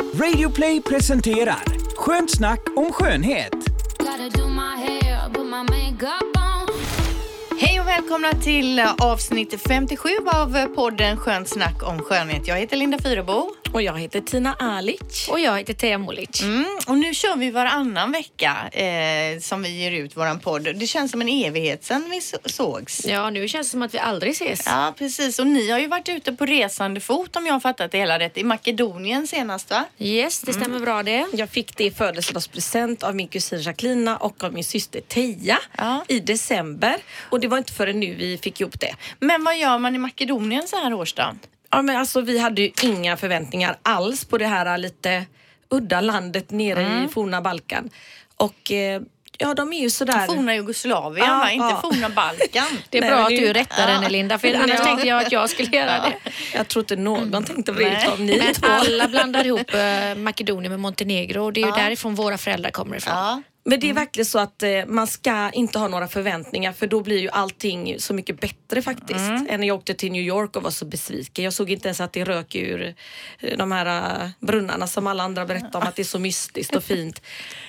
Radioplay presenterar Skönt snack om skönhet. Hej och välkomna till avsnitt 57 av podden Skönt snack om skönhet. Jag heter Linda Fyrebo. Och jag heter Tina Alic. Och jag heter Thea Molic. Mm, och nu kör vi varannan vecka eh, som vi ger ut våran podd. Det känns som en evighet sedan vi så- sågs. Ja, nu känns det som att vi aldrig ses. Ja, precis. Och ni har ju varit ute på resande fot om jag har fattat det hela rätt. I Makedonien senast va? Yes, det stämmer bra det. Jag fick det i födelsedagspresent av min kusin Jacqueline och av min syster Teija Ja. i december. Och det var inte förrän nu vi fick ihop det. Men vad gör man i Makedonien så här årsdagen? Ja, men alltså, vi hade ju inga förväntningar alls på det här lite udda landet nere Mm. i forna Balkan. Och eh, ja, de är ju sådär... Forna Jugoslavien va? Inte ja. forna Balkan. Det är Nej, bra att du rättar henne Linda, för annars Ja. tänkte jag att jag skulle göra det. Jag tror inte någon tänkte på det utav ni Men två. alla blandar ihop eh, Makedonien med Montenegro och det är ju därifrån våra föräldrar kommer ifrån. Men det är verkligen så att eh, man ska inte ha några förväntningar för då blir ju allting så mycket bättre faktiskt. Än när jag åkte till New York och var så besviken. Jag såg inte ens att det rök ur eh, de här eh, brunnarna som alla andra berättar om att det är så mystiskt och fint.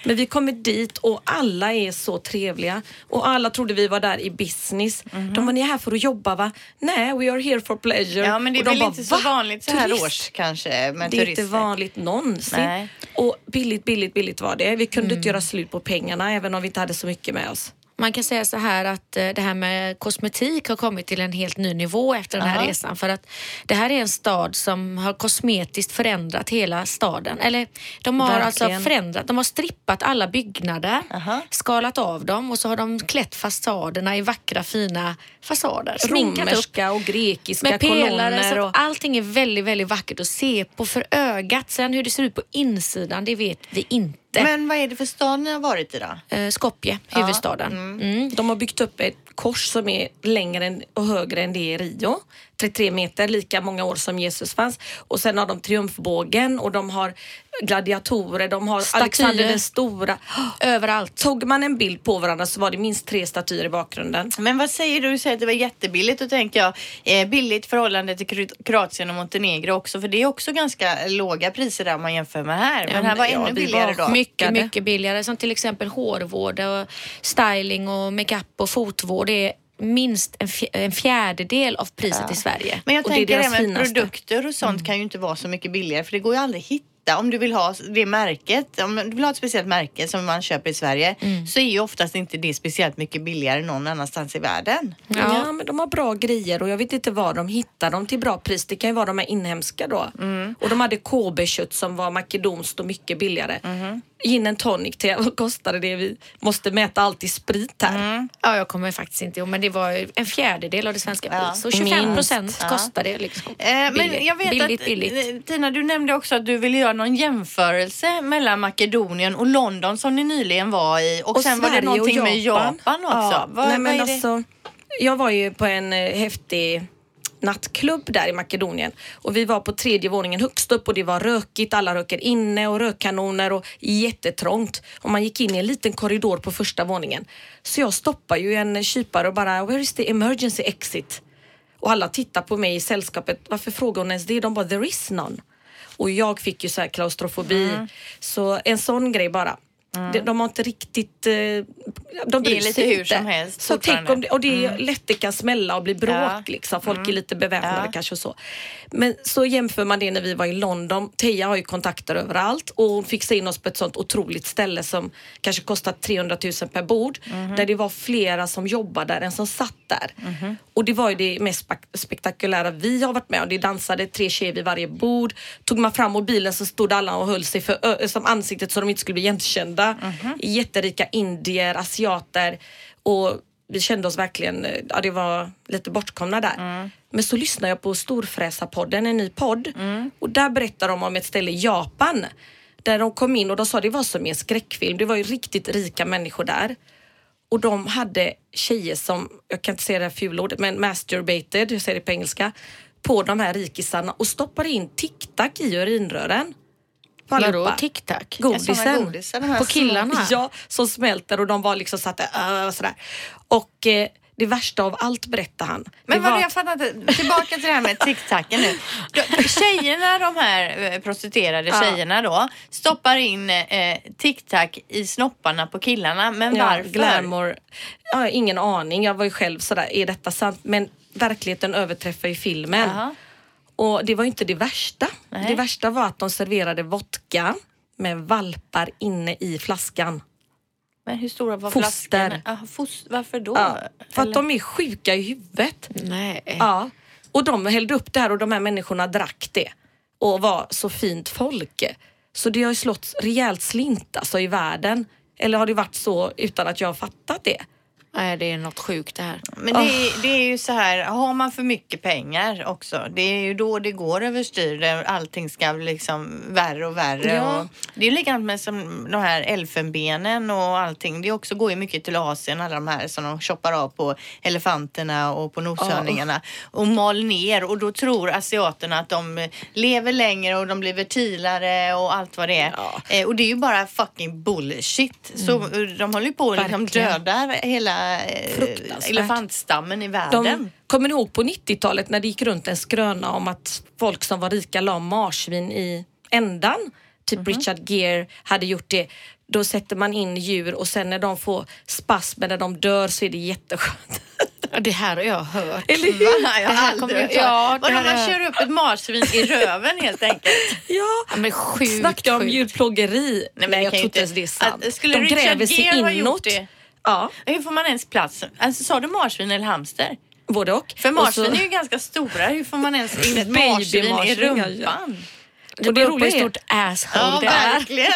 Men vi kommer dit och alla är så trevliga och alla trodde vi var där i business. De var ni är här för att jobba va? Nej, we are here for pleasure. Ja, men det är de väl bara, inte så "Va? vanligt så här Turist?" års kanske med Det är turister. inte vanligt någonsin. Nej. Och billigt, billigt, billigt var det. Vi kunde inte göra slut på pengarna även om vi inte hade så mycket med oss. Man kan säga så här att eh, det här med kosmetik har kommit till en helt ny nivå efter den här Aha. resan. För att det här är en stad som har kosmetiskt förändrat hela staden. Eller de har alltså Verkligen. förändrat, de har strippat alla byggnader, Aha. skalat av dem och så har de klätt fasaderna i vackra fina fasader. Sminkat upp Romerska och grekiska med pelare. kolonner. Och... allting är väldigt, väldigt vackert att se på för ögat. Sen hur det ser ut på insidan, det vet vi inte. Men vad är det för stad ni har varit i då? Eh, Skopje, huvudstaden. Mm. De har byggt upp ett kors som är längre än- och högre än det i Rio. 33 meter, lika många år som Jesus fanns. Och sen har de triumfbågen och de har gladiatorer, de har Statyer. Alexander den stora. Överallt. Tog man en bild på varandra så var det minst tre statyer i bakgrunden. Men vad säger du? Du säger att det var jättebilligt. Då tänker jag eh, billigt förhållande till Kro- Kroatien och Montenegro också. För det är också ganska låga priser där om man jämför med här. Men Ja, här var ja, ännu billigare var då. mycket- mycket billigare. Som till exempel hårvård och styling och makeup och fotvård. Det är minst en, fj- en fjärdedel av priset i Sverige. Men jag Och det är tänker deras även produkter och sånt kan ju inte vara så mycket billigare för det går ju aldrig att hitta. Om du vill ha det märket, om du vill ha ett speciellt märke som man köper i Sverige så är ju oftast inte det speciellt mycket billigare någon annanstans i världen. Ja. men de har bra grejer och jag vet inte var de hittar dem till bra pris. Det kan ju vara de här inhemska då. Och de hade KB-kött som var makedonskt och mycket billigare. Gin and tonic till, vad kostade det? Vi måste mäta allt i sprit här. Ja, jag kommer faktiskt inte ihåg, men det var ju en fjärdedel av det svenska Ja. priset. Så 25 procent Minst. kostar det. Liksom. Eh, men billigt, jag vet billigt, att billigt. eh, Tina, du nämnde också att du ville göra någon jämförelse mellan Makedonien och London som ni nyligen var i och, sen var det Sverige och någonting med Japan också. Ja, Vad- nej, men alltså, jag var ju på en eh, häftig nattklubb där i Makedonien och vi var på tredje våningen högst upp och det var rökigt, alla röker inne och rökkanoner och jättetrångt och man gick in i en liten korridor på första våningen. Så jag stoppar ju en kypare och bara “Where is the emergency exit?” och alla tittar på mig i sällskapet. Varför frågar hon ens det? De bara “There is none”. Och jag fick ju så här klaustrofobi. Mm. Så en sån grej bara. De, de har inte riktigt... eh, De bryr lite sig hur inte. som helst Så tänk om det, och det är lätt det kan smälla och bli bråk Ja. liksom. Folk är lite beväpnade Ja. kanske och så. Men så jämför man det när vi var i London. Teija har ju kontakter överallt och hon fixade in oss på ett sånt otroligt ställe som kanske kostat 300 000 per bord. Där det var flera som jobbade där än som satt där. Och det var ju det mest spek- spektakulära vi har varit med om. Det dansade tre tjejer vid varje bord. Tog man fram mobilen så stod alla och höll sig för som ansiktet så de inte skulle bli igenkända. Jätterika indier, asiater och vi kände oss verkligen, eh, ja det var lite bortkomna där. Men så lyssnade jag på Storfräsarpodden, en ny podd. Och där berättar de om ett ställe i Japan. Där de kom in och de sa det var som i en skräckfilm. Det var ju riktigt rika människor där. Och de hade tjejer som, jag kan inte säga det här fulordet, men masturbated, jag säger det på engelska, på de här rikisarna och stoppade in tic-tac i urinrören. På Vadå allihopa. tic-tac? Godisen. Här På killarna? Ja, som smälter och de var liksom satt där, äh, sådär. Och eh, Det värsta av allt berättar han. Men det vad var jag att- fattar inte. Tillbaka till det här med tic-tacen nu. Tjejerna, de här eh, prostituerade Ja. tjejerna då, stoppar in eh, tic-tac i snopparna på killarna. Men Ja, varför? glamour. Ja, ingen aning. Jag var ju själv sådär, är detta sant? Men verkligheten överträffar ju filmen. Jaha. Och det var inte det värsta. Nej. Det värsta var att de serverade vodka med valpar inne i flaskan. Men hur stora var Foster. flaskorna? Ah, fos- varför då? Ja, för att Eller- de är sjuka i huvudet. Nej. Ja. Och de hällde upp det här och de här människorna drack det. Och var så fint folk. Så det har ju slått rejält slint alltså i världen. Eller har det varit så utan att jag har fattat det? Nej, det är något sjukt det här. Men det, är- det är ju så här, har man för mycket pengar också, det är ju då det går överstyr allting ska bli liksom värre och värre. Ja. Och det är likadant med som de här elfenbenen och allting. Det också går ju mycket till Asien, alla de här som de choppar av på elefanterna och på noshörningarna och mal ner och då tror asiaterna att de lever längre och de blir fertilare och allt vad det är. Ja. Eh, och det är ju bara fucking bullshit. Så eh, de håller ju på och liksom dödar hela. Elefantstammen i världen. De, kommer ni ihåg på 90-talet när det gick runt en skröna om att folk som var rika la marsvin i ändan? Typ Mhm. Richard Gere hade gjort det. Då sätter man in djur och sen när de får spasmer när de dör så är det jätteskönt. Ja, det här har jag hört. Eller hur? Va? Jag Det här kommer- hört ja, Vadå, man är- kör upp ett marsvin i röven helt enkelt? Ja, Ja, men sjukt, snacka om djurplågeri. Nej, men jag kan tror inte ens det är sant. att- skulle de Richard gräver sig Gere inåt. Ja, Hur får man ens plats? Alltså, sa du marsvin eller hamster? både och. För Och marsvin så- är ju ganska stora. Hur får man ens in ett marsvin i ja, rumpan? Det Och det roliga hur är- stort asshole Ja, det är. verkligen.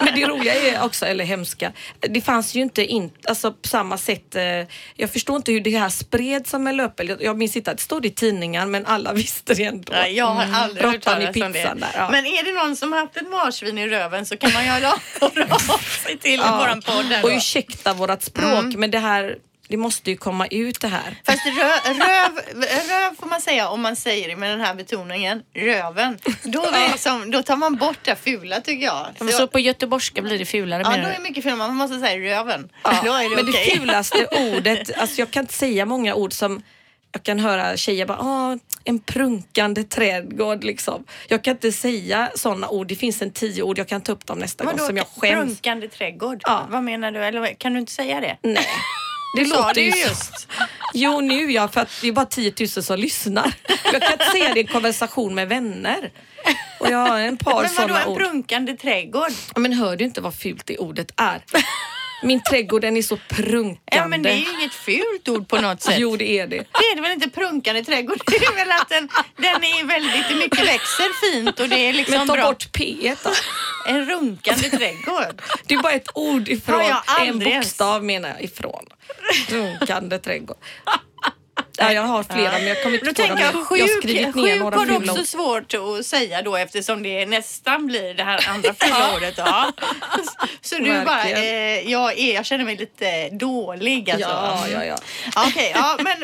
Men det roliga är också, eller hemska, det fanns ju inte in, alltså på samma sätt. Eh, jag förstår inte hur det här spreds som en löpeld. Jag, minns inte att det stod i tidningar men alla visste det ändå. Nej, jag har aldrig hört Råttan i talas om det. där, ja. Men är det någon som har haft ett marsvin i röven så kan man ju höra av sig till Ja. våran podd. Och ursäkta vårat språk men det här, det måste ju komma ut det här. Fast rö, röv, röv får man säga om man säger det med den här betoningen, röven. Då, liksom, då tar man bort det fula tycker jag. Så, så på göteborgska blir det fulare ja, då är det mycket fulare. Man måste säga röven. Ja, Då är det men okej. det fulaste ordet, alltså jag kan inte säga många ord som jag kan höra tjejer bara, ah, en prunkande trädgård liksom. Jag kan inte säga sådana ord. Det finns en tio ord, jag kan ta upp dem nästa gång Vadå, som jag skäms. Prunkande trädgård? Ja. Vad menar du? Eller kan du inte säga det? Nej. Det Sa låter det ju just. Jo, nu ja, för att det är bara 10 000 som lyssnar. Jag kan inte säga det i konversation med vänner. Och jag har en par Men vadå sådana en ord. prunkande trädgård? Ja, Men hör du inte vad fult det ordet är? Min trädgård den är så prunkande. Ja men det är ju inget fult ord på något sätt. Jo, det är det. Det är det väl inte prunkande trädgård? Det är väl att den, den är väldigt mycket växer fint och det är liksom Men ta bra. bort P då. En runkande trädgård. Det är bara ett ord ifrån. Jag en bokstav menar jag ifrån. Runkande trädgård. Ja, jag har flera men jag kommer inte på dem. tänker jag Jag, jag har sjuk, skrivit ner sjuk några har du också ord. svårt att säga då eftersom det nästan blir det här andra fula ordet. Ja. Så du bara, eh, jag, är, jag känner mig lite dålig alltså. Ja, ja, ja. Okej, ja, men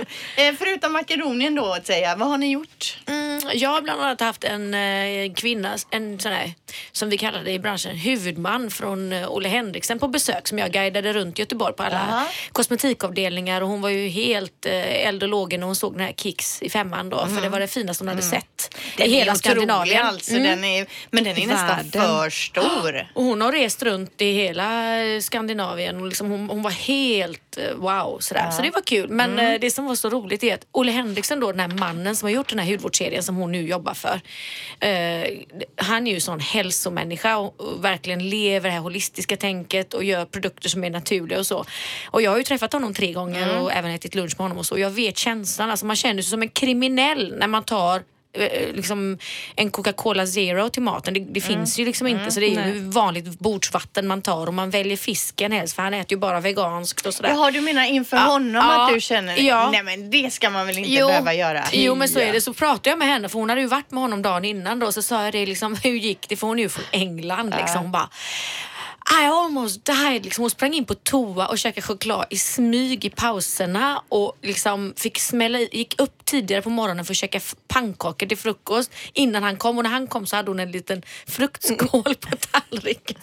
eh, förutom Makedonien då att säga, vad har ni gjort? Mm, jag har bland annat haft en eh, kvinna, en sån här, som vi kallar det i branschen, huvudman från eh, Olle Henriksen på besök som jag guidade runt Göteborg på alla Jaha. kosmetikavdelningar och hon var ju helt eh, eld och lågen när hon såg den här Kicks i femman då för det var det finaste hon hade sett i hela Skandinavien. Alltså, Mm. den är, men den är nästan Världen. för stor. Och hon har rest runt i hela eh, Skandinavien och liksom hon, hon var helt eh, wow sådär. Så det var kul. Men eh, det som var så roligt är att Olle Henriksen då, den här mannen som har gjort den här hudvårdsserien som hon nu jobbar för. Eh, han är ju sån hälsomänniska och, och verkligen lever det här holistiska tänket och gör produkter som är naturliga och så. Och jag har ju träffat honom tre gånger och även ätit lunch med honom och så. Jag vet känslan, alltså man känner sig som en kriminell när man tar eh, liksom en Coca-Cola Zero till maten. Det, det finns ju liksom inte så det är ju vanligt bordsvatten man tar och man väljer fisken helst för han äter ju bara veganskt och sådär. Jaha, du menar inför Ja, honom ja, att du känner ja. Nej men det ska man väl inte behöva göra? Jo men så är det. Så pratade jag med henne för hon hade ju varit med honom dagen innan då så sa jag det liksom hur gick det? För hon är ju från England liksom Hon bara i almost died. Liksom, hon sprang in på toa och käkade choklad i smyg i pauserna och liksom fick smälla i, gick upp tidigare på morgonen för att käka pannkakor till frukost innan han kom och när han kom så hade hon en liten fruktskål på tallriken.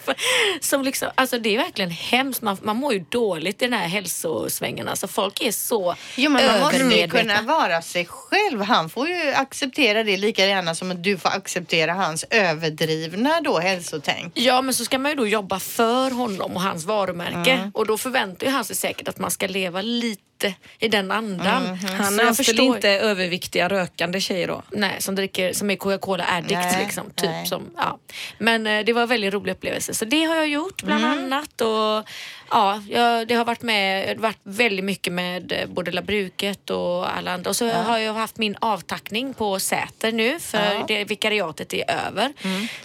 Som liksom, alltså det är verkligen hemskt. Man, man mår ju dåligt i den här hälsosvängen. Alltså folk är så Jo men man måste ju kunna vara sig själv. Han får ju acceptera det lika gärna som att du får acceptera hans överdrivna då hälsotänk. Ja men så ska man ju då jobba för honom och hans varumärke Mm. och då förväntar ju han sig säkert att man ska leva lite i den andan. Mm-hmm. Han Så jag anställer förstår- inte överviktiga rökande tjejer då. Nej, som, dricker, som är Coca-Cola addict Nej, liksom. Typ nej. som, ja. Men eh, det var en väldigt rolig upplevelse. Så det har jag gjort bland Mm. annat. Och, ja, jag, det har varit med, varit väldigt mycket med eh, både Labruket och alla andra. Och så har jag haft min avtackning på Säter nu för Ja. Mm. det vikariatet är över.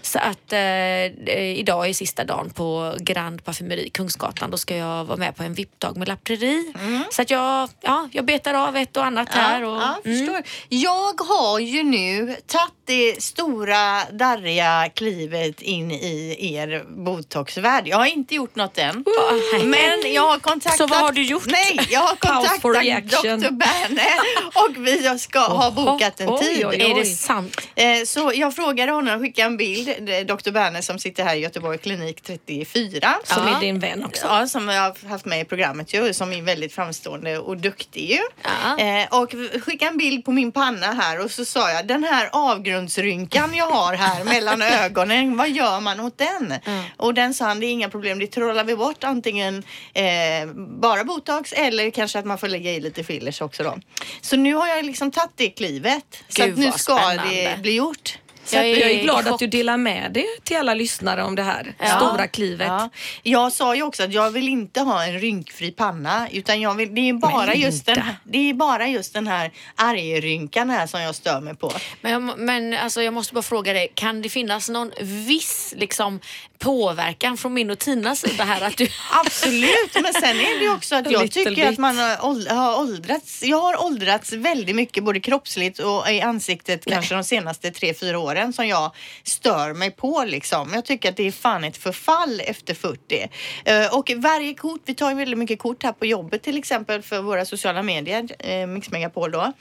Så att eh, eh, idag är sista dagen på Grand Parfumeri Kungsgatan. Då ska jag vara med på en VIP-dag med Lapreri. Så att jag, ja, jag betar av ett och annat här. Och, Mm. ja, mm. Jag har ju nu tagit det stora darriga klivet in i er botoxvärld. Jag har inte gjort något än. nej. Men jag har kontaktat... Så vad har du gjort? Nej, jag har kontaktat. Dr. Berne och vi ska ha bokat en oj, tid. oj, Är det oj. sant? Eh, Så jag frågade honom, skickade en bild, Dr. Berner som sitter här i Göteborg klinik 34. Som Ja. är din vän också. Ja, som jag har haft med i programmet ju, som är väldigt framstående och duktig ju. Ja. Eh, och skickade en bild på min panna här och så sa jag, den här avgrundsrynkan jag har här mellan ögonen, vad gör man åt den? Och den sa han, det är inga problem, det trollar vi bort antingen eh, bara botox eller kanske att man får lägga i lite fillers också då. Så nu har jag liksom tagit det klivet. Så Gud, att nu ska spännande. det bli gjort. Så Jag är- Jag är glad att du delar med dig till alla lyssnare om det här Ja. stora klivet. Ja. Jag sa ju också att jag vill inte ha en rynkfri panna utan jag vill, det, är bara just den, det är bara just den här argrynkan här som jag stör mig på. Men, jag, men alltså, jag måste bara fråga dig, kan det finnas någon viss liksom, påverkan från min och Tinas sida här? Att du... Absolut, men sen är det ju också att jag tycker bit. att man har åld- har åldrats. Jag har åldrats väldigt mycket både kroppsligt och i ansiktet kanske de senaste tre, fyra åren som jag stör mig på liksom. Jag tycker att det är fan ett förfall efter 40. Eh, och varje kort, vi tar ju väldigt mycket kort här på jobbet till exempel för våra sociala medier, eh, Mix Megapol då.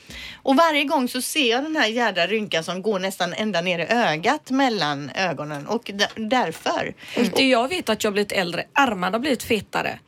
Och varje gång så ser jag den här jädra rynkan som går nästan ända ner i ögat mellan ögonen och d- Och det jag vet att jag blivit äldre, armarna har blivit fetare.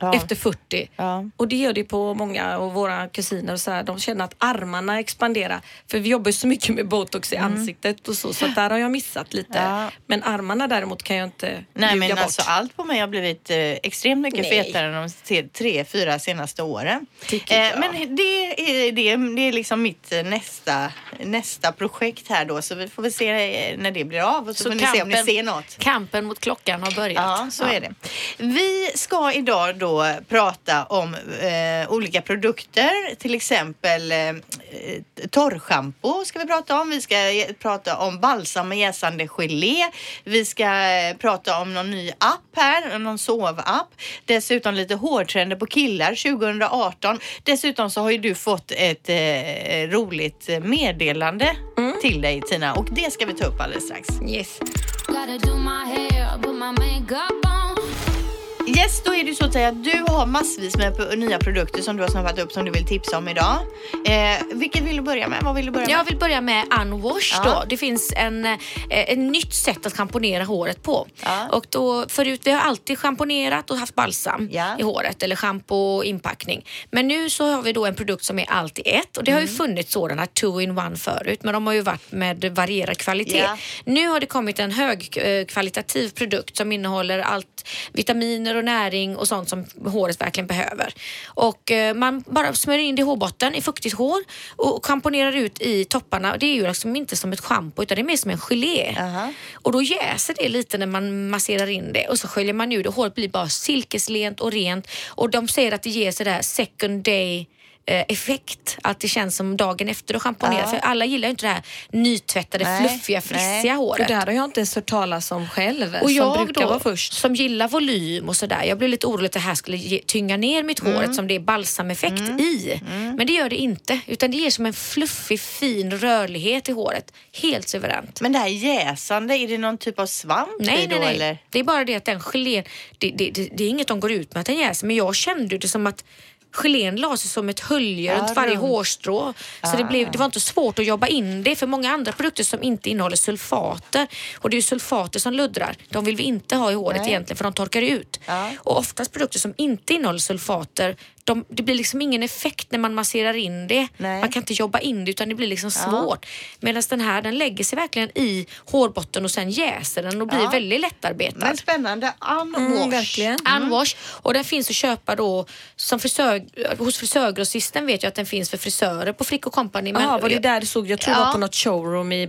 Ja. Efter 40. Ja. Och det gör det på många av våra kusiner och så här, de känner att armarna expanderar. För vi jobbar ju så mycket med botox i ansiktet och så, så där har jag missat lite. Mm. Ja. Men armarna däremot kan jag inte Nej men bort. alltså allt på mig har blivit eh, extremt mycket Nej. fetare de tre, fyra senaste åren. Jag. men det är, det, det är liksom mitt eh, nästa, nästa projekt här då så vi får väl se eh, när det blir av och så, får ni se om ni ser något. kampen mot klockan har börjat. Ja, så är det. Vi ska idag då prata om eh, olika produkter, till exempel eh, torrschampo ska vi prata om. Vi ska eh, prata om balsam med jäsande gelé. Vi ska eh, prata om någon ny app här, någon sovapp. Dessutom lite hårtrender på killar 2018. Dessutom så har ju du fått ett eh, roligt meddelande till dig Tina och det ska vi ta upp alldeles strax. Yes. Yes, då är det så att säga att du har massvis med nya produkter som du har snappat upp som du vill tipsa om idag. Eh, vilket vill du börja med? Vad vill du börja med? Jag vill börja med Unwash Ja. då. Det finns en, eh, ett nytt sätt att schamponera håret på. Ja. Och då, förut, vi har alltid schamponerat och haft balsam Ja. i håret eller schampo och inpackning. Men nu så har vi då en produkt som är allt i ett och det har Mm. ju funnits sådana two in one förut men de har ju varit med varierad kvalitet. Nu har det kommit en högkvalitativ produkt som innehåller allt vitaminer och näring och sånt som håret verkligen behöver. Och eh, man bara smörjer in det i hårbotten i fuktigt hår och schamponerar ut i topparna. Det är ju liksom inte som ett schampo utan det är mer som en gelé. Aha. Och då jäser det lite när man masserar in det och så sköljer man ur det. Håret blir bara silkeslent och rent och de säger att det ger sådär second day effekt. Att det känns som dagen efter du schamponerar. Ja. För alla gillar ju inte det här nytvättade, Nej, fluffiga, frissiga nej. håret. För det här har jag inte ens hört talas om själv. Och som jag brukar då, vara först. som gillar volym och sådär, jag blev lite orolig att det här skulle ge, tynga ner mitt hår Mm. eftersom det är balsameffekt i. Men det gör det inte, utan det ger som en fluffig, fin rörlighet i håret. Helt suveränt. Men det här jäsande, är det någon typ av svamp i Nej, då nej, nej. eller? Det är bara det att den gelén, det, det, det, det är inget de går ut med att den jäser, men jag kände det som att gelén la sig som ett hölje Ja, runt varje runt. hårstrå. Så det, blev, det var inte svårt att jobba in det för många andra produkter som inte innehåller sulfater och det är ju sulfater som luddrar. De vill vi inte ha i håret Nej. egentligen för de torkar ut. Ja. Och oftast produkter som inte innehåller sulfater de, det blir liksom ingen effekt när man masserar in det. Nej. Man kan inte jobba in det utan det blir liksom svårt. Medan den här den lägger sig verkligen i hårbotten och sen jäser den och blir Ja. väldigt lättarbetad. Men spännande. Unwash. Mm, verkligen. Unwash och den finns att köpa då som frisör, hos frisörgrossisten vet jag att den finns för frisörer på Frick Company. Men var det där du såg? Jag tror det Ja. var på något showroom i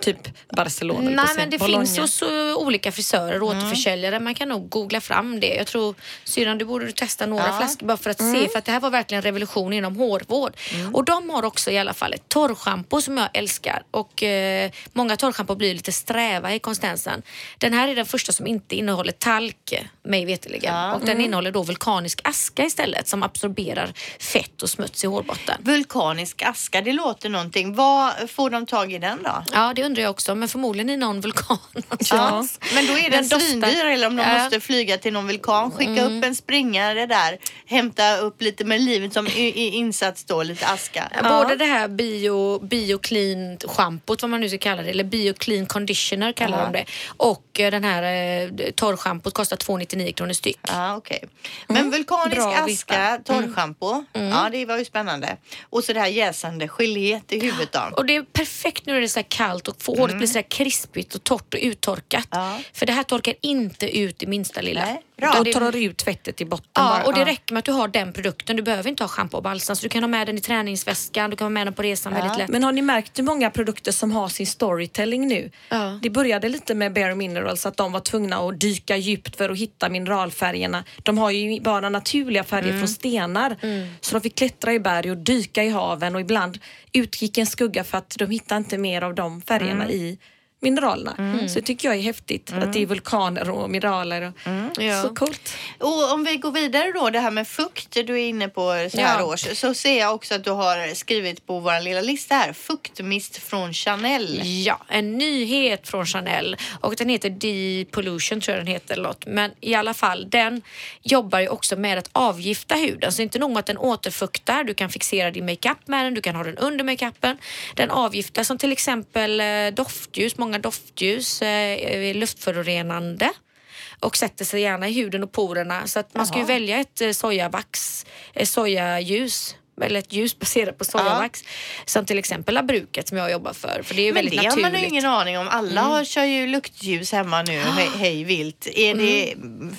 typ Barcelona. Nej men det Bologna. finns hos olika frisörer och Mm. återförsäljare. Man kan nog googla fram det. Jag tror syrran du borde testa några Ja. Mm. flaskor bara för att se för att det här var verkligen revolution inom hårvård. Och de har också i alla fall ett torrschampo som jag älskar och eh, många torrschampo blir lite sträva i konsistensen. Den här är den första som inte innehåller talk mig veterligen Ja. och den innehåller då vulkanisk aska istället som absorberar fett och smuts i hårbotten. Vulkanisk aska, det låter någonting. Vad får de tag i den då? Ja, det undrar jag också, men förmodligen i någon vulkan någonstans. Men då är den, Den svindyr eller om de Ja. måste flyga till någon vulkan, skicka upp en springare där, hämta upp lite med livet som insats då, lite aska. Både det här bio, bio clean schampot, vad man nu ska kalla det, eller bio clean conditioner kallar Ja. de det. Och eh, den här eh, torrschampot kostar 299 kronor styck. Ja, okej. Men vulkanisk Bra aska, vifta. torrschampo, ja det var ju spännande. Och så det här jäsande geléet i huvudet då. Och det är perfekt nu när det är så här kallt och får håret blir så här krispigt och torrt och uttorkat. För det här torkar inte ut i minsta lilla. Nej, bra. Det- tar ut fettet i botten Ja, bara. och det räcker med att du har den produkten. Du behöver inte ha schampo och balsam. Så du kan ha med den i träningsväskan, du kan ha med den på resan väldigt lätt. Men har ni märkt hur många produkter som har sin storytelling nu? Ja. Det började lite med Bare Minerals att de var tvungna att dyka djupt för att hitta mineralfärgerna. De har ju bara naturliga färger Mm. från stenar. Så de fick klättra i berg och dyka i haven och ibland utgick en skugga för att de hittade inte mer av de färgerna Mm. i mineralerna. Så det tycker jag är häftigt att det är vulkaner och mineraler. Och, Ja. Så coolt. Och om vi går vidare då, det här med fukt du är inne på så här Ja. års, så ser jag också att du har skrivit på vår lilla lista här, fuktmist från Chanel. Ja, en nyhet från Chanel och den heter Depollution tror jag den heter. eller något. Men i alla fall, den jobbar ju också med att avgifta huden. Så inte nog med att den återfuktar, du kan fixera din makeup med den, du kan ha den under makeupen. Den avgiftar som till exempel eh, doftljus, många doftljus eh, är luftförorenande och sätter sig gärna i huden och porerna. Så att man ska ju välja ett eh, sojavax, eh, sojaljus eller ett ljus baserat på sojavax. Som till exempel Labruket som jag jobbar för. För det är ju Men väldigt det har man ju naturligt. Mm. ingen aning om. Alla har, kör ju luktljus hemma nu, hej, hej vilt. Är det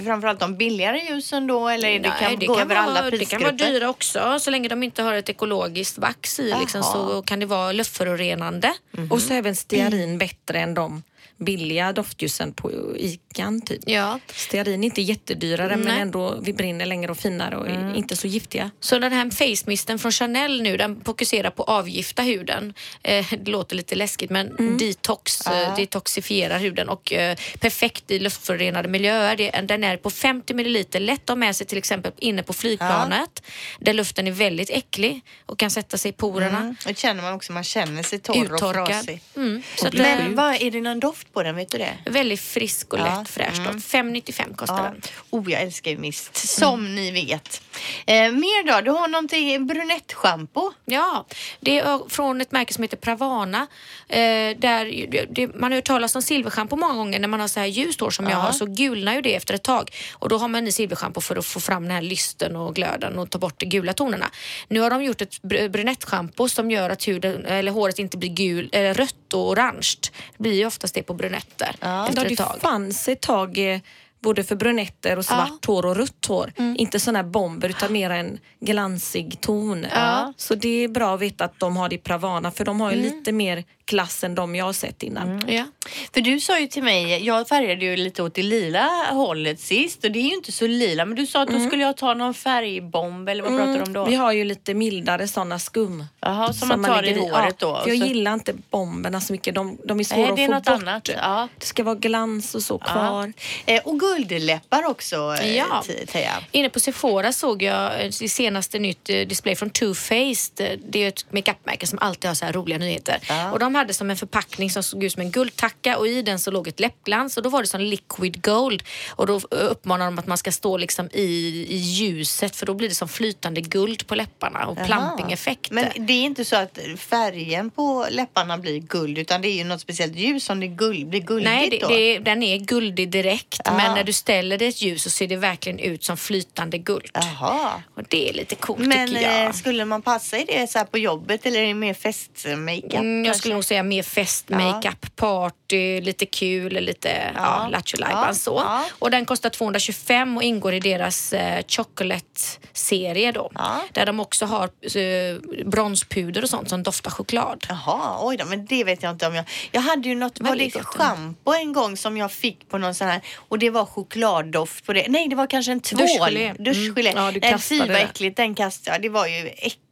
framförallt de billigare ljusen då eller är det kan Mm. Nej, gå över vara, alla det kan prisgrupper? vara dyra också. Så länge de inte har ett ekologiskt vax i liksom, så kan det vara luftförorenande. Och så även stearin bättre än de billiga doftljusen på Ican typ. Ja. Stearin är inte jättedyrare men Nej. ändå vi brinner längre och finare och är inte så giftiga. Så den här face misten från Chanel nu den fokuserar på att avgifta huden. Eh, det låter lite läskigt men Mm. detox, eh, detoxifierar huden och eh, perfekt i luftförorenade miljöer. Det, den är på 50 milliliter, lätt att ha med sig till exempel inne på flygplanet där luften är väldigt äcklig och kan sätta sig i porerna. Mm. Och känner man också, man känner sig torr och Uttorkad. frasig. Mm. Så att Men vad, är det någon doft på den, vet du det? väldigt frisk och Ja. lätt fräsch doft. 5,95 kostar Ja. den. Oh, jag älskar ju mist, som ni vet. Eh, mer då? Du har någonting, brunettschampo. Ja, det är från ett märke som heter Pravana. Eh, där det, det, man har hört talas om silverschampo många gånger när man har så här ljust hår som jag Ja. har så gulnar ju det efter ett tag. Och då har man i silverschampo för att få fram den här lysten och glöden och ta bort de gula tonerna. Nu har de gjort ett br- brunettschampo som gör att huden, eller håret inte blir gul, eller rött och orange. Det blir ju oftast det på brunetter Ja, efter ett det tag. fanns ett tag eh, både för brunetter och svart hår och rött hår. Inte sådana här bomber utan mer en glansig ton. Ja. Så det är bra att veta att de har det i Pravana för de har ju lite mer klass än de jag har sett innan. Ja. För du sa ju till mig, jag färgade ju lite åt det lila hållet sist och det är ju inte så lila men du sa att då skulle jag ta någon färgbomb eller vad pratar du om då? Vi har ju lite mildare sådana skum. Jaha, som man tar i lägger håret då? Ja, för jag så- gillar inte bomberna så mycket. De, de är svåra Nej, att det är få något bort. annat. Ja. Det ska vara glans och så kvar. Eh, och guldläppar också, eh, Ja. Te- Teija. Inne på Sephora såg jag eh, det senaste nytt eh, display från Too Faced. Eh, Det är ett makeupmärke som alltid har så här roliga nyheter. Och de hade som en förpackning som såg ut som en guldtacka och i den så låg ett läppglans och då var det som liquid gold. Och då uppmanar de att man ska stå liksom i, i ljuset för då blir det som flytande guld på läpparna och Jaha. plumping-effekt. Men det är inte så att färgen på läpparna blir guld utan det är ju något speciellt ljus som det guld, blir guldigt Nej, det, då? det, den är guldig direkt Ah. men när du ställer det ett ljus så ser det verkligen ut som flytande guld. Jaha. Och det är lite coolt Men tycker jag. eh, skulle man passa i det så på jobbet eller är det mer festmakeup? Mm, jag skulle nog säga mer fest, makeup, party, lite kul, lite ja. Ja. lattjo Ja. så. Ja. Och den kostar 225 och ingår i deras eh, chocolate-serie då. Ja. Där de också har eh, bronspuder och sånt som doftar choklad. Jaha, oj då, men det vet jag inte om jag... Jag hade ju något, var det schampo en gång som jag fick på någon sån här och det var chokladdoft på det. Nej, det var kanske en tvål. Duschgelé. Duschgelé. Mm. Ja, du Nej, kastade vad det. äckligt, den kastade jag. Det var ju äckligt